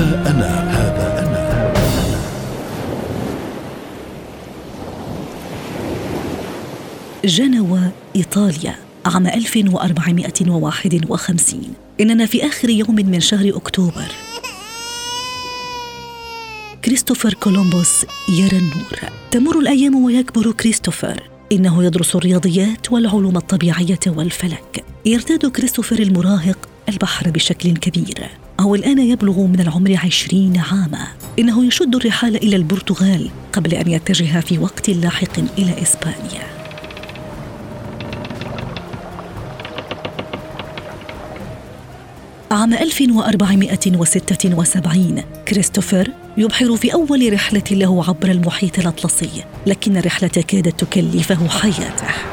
هذا أنا هذا أنا. جنوى إيطاليا عام 1451 إننا في آخر يوم من شهر أكتوبر. كريستوفر كولومبوس يرى النور. تمر الأيام ويكبر كريستوفر. إنه يدرس الرياضيات والعلوم الطبيعية والفلك. يرتاد كريستوفر المراهق البحر بشكل كبير. هو الآن يبلغ من العمر عشرين عاما. إنه يشد الرحال إلى البرتغال قبل أن يتجه في وقت لاحق إلى إسبانيا. عام 1476 كريستوفر يبحر في أول رحلة له عبر المحيط الأطلسي لكن الرحلة كادت تكلفه حياته.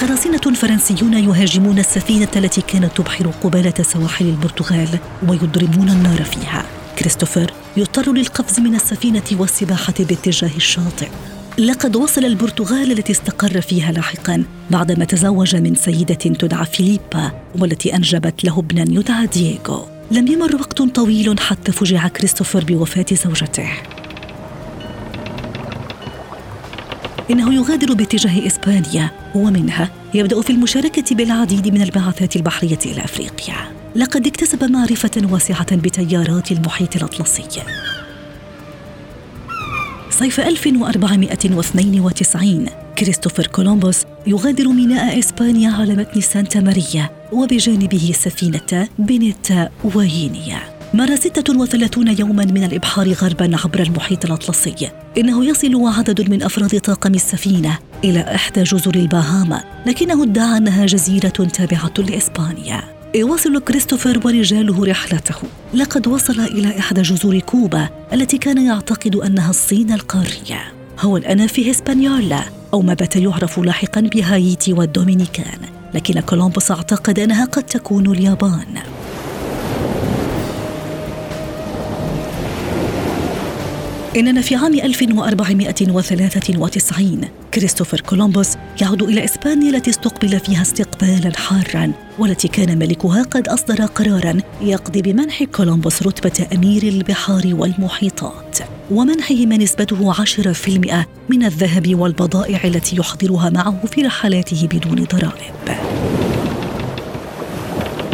قراصنة فرنسيون يهاجمون السفينة التي كانت تبحر قبالة سواحل البرتغال ويضرمون النار فيها. كريستوفر يضطر للقفز من السفينة والسباحة باتجاه الشاطئ. لقد وصل البرتغال التي استقر فيها لاحقا بعدما تزوج من سيدة تدعى فيليبا والتي أنجبت له ابنا يدعى دييغو. لم يمر وقت طويل حتى فجع كريستوفر بوفاة زوجته. إنه يغادر باتجاه إسبانيا ومنها يبدأ في المشاركة بالعديد من البعثات البحرية إلى أفريقيا. لقد اكتسب معرفة واسعة بتيارات المحيط الأطلسي. صيف 1492 كريستوفر كولومبوس يغادر ميناء إسبانيا على متن سانتا ماريا وبجانبه سفينة بينتا ونينيا مر 36 يوما من الإبحار غربا عبر المحيط الأطلسي. إنه يصل عدد من أفراد طاقم السفينة إلى إحدى جزر الباهاما لكنه ادعى أنها جزيرة تابعة لإسبانيا. يواصل كريستوفر ورجاله رحلته. لقد وصل إلى إحدى جزر كوبا التي كان يعتقد أنها الصين القارية. هو الآن في هسبانيولا أو ما بات يعرف لاحقا بهايتي والدومينيكان لكن كولومبوس اعتقد أنها قد تكون اليابان. إننا في عام 1493 كريستوفر كولومبوس يعود إلى إسبانيا التي استقبل فيها استقبالا حارا والتي كان ملكها قد أصدر قرارا يقضي بمنح كولومبوس رتبة أمير البحار والمحيطات ومنحه ما نسبته عشرة في المئة من الذهب والبضائع التي يحضرها معه في رحلاته بدون ضرائب.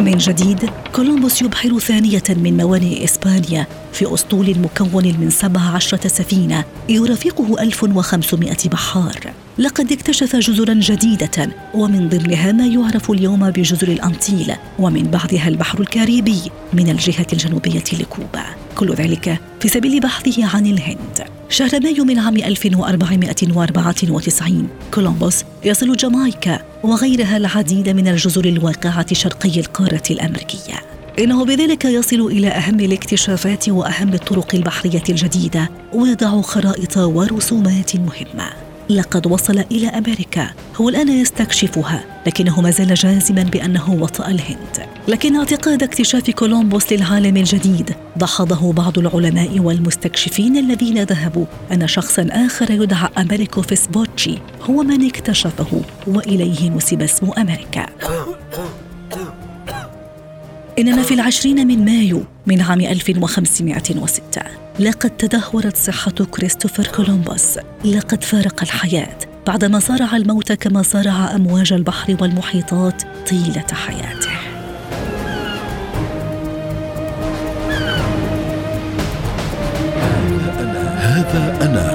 من جديد كولومبوس يبحر ثانية من موانئ إسبانيا في أسطول مكون من 17 سفينة يرافقه 1500 بحار. لقد اكتشف جزرا جديدة ومن ضمنها ما يعرف اليوم بجزر الأنتيل ومن بعدها البحر الكاريبي من الجهة الجنوبية لكوبا. كل ذلك في سبيل بحثه عن الهند. شهر مايو من عام 1494 كولومبوس يصل جامايكا وغيرها العديد من الجزر الواقعة شرقي القارة الأمريكية. إنه بذلك يصل إلى أهم الاكتشافات وأهم الطرق البحرية الجديدة ويضع خرائط ورسومات مهمة. لقد وصل إلى أمريكا. هو الآن يستكشفها لكنه ما زال جازما بأنه وطأ الهند. لكن اعتقاد اكتشاف كولومبوس للعالم الجديد دحضه بعض العلماء والمستكشفين الذين ذهبوا أن شخصا آخر يدعى أمريكو فيسبوتشي هو من اكتشفه وإليه نسب اسم أمريكا. إننا في العشرين من مايو من عام 1506 لقد تدهورت صحة كريستوفر كولومبوس. لقد فارق الحياة بعدما صارع الموت كما صارع أمواج البحر والمحيطات طيلة حياته. هذا أنا.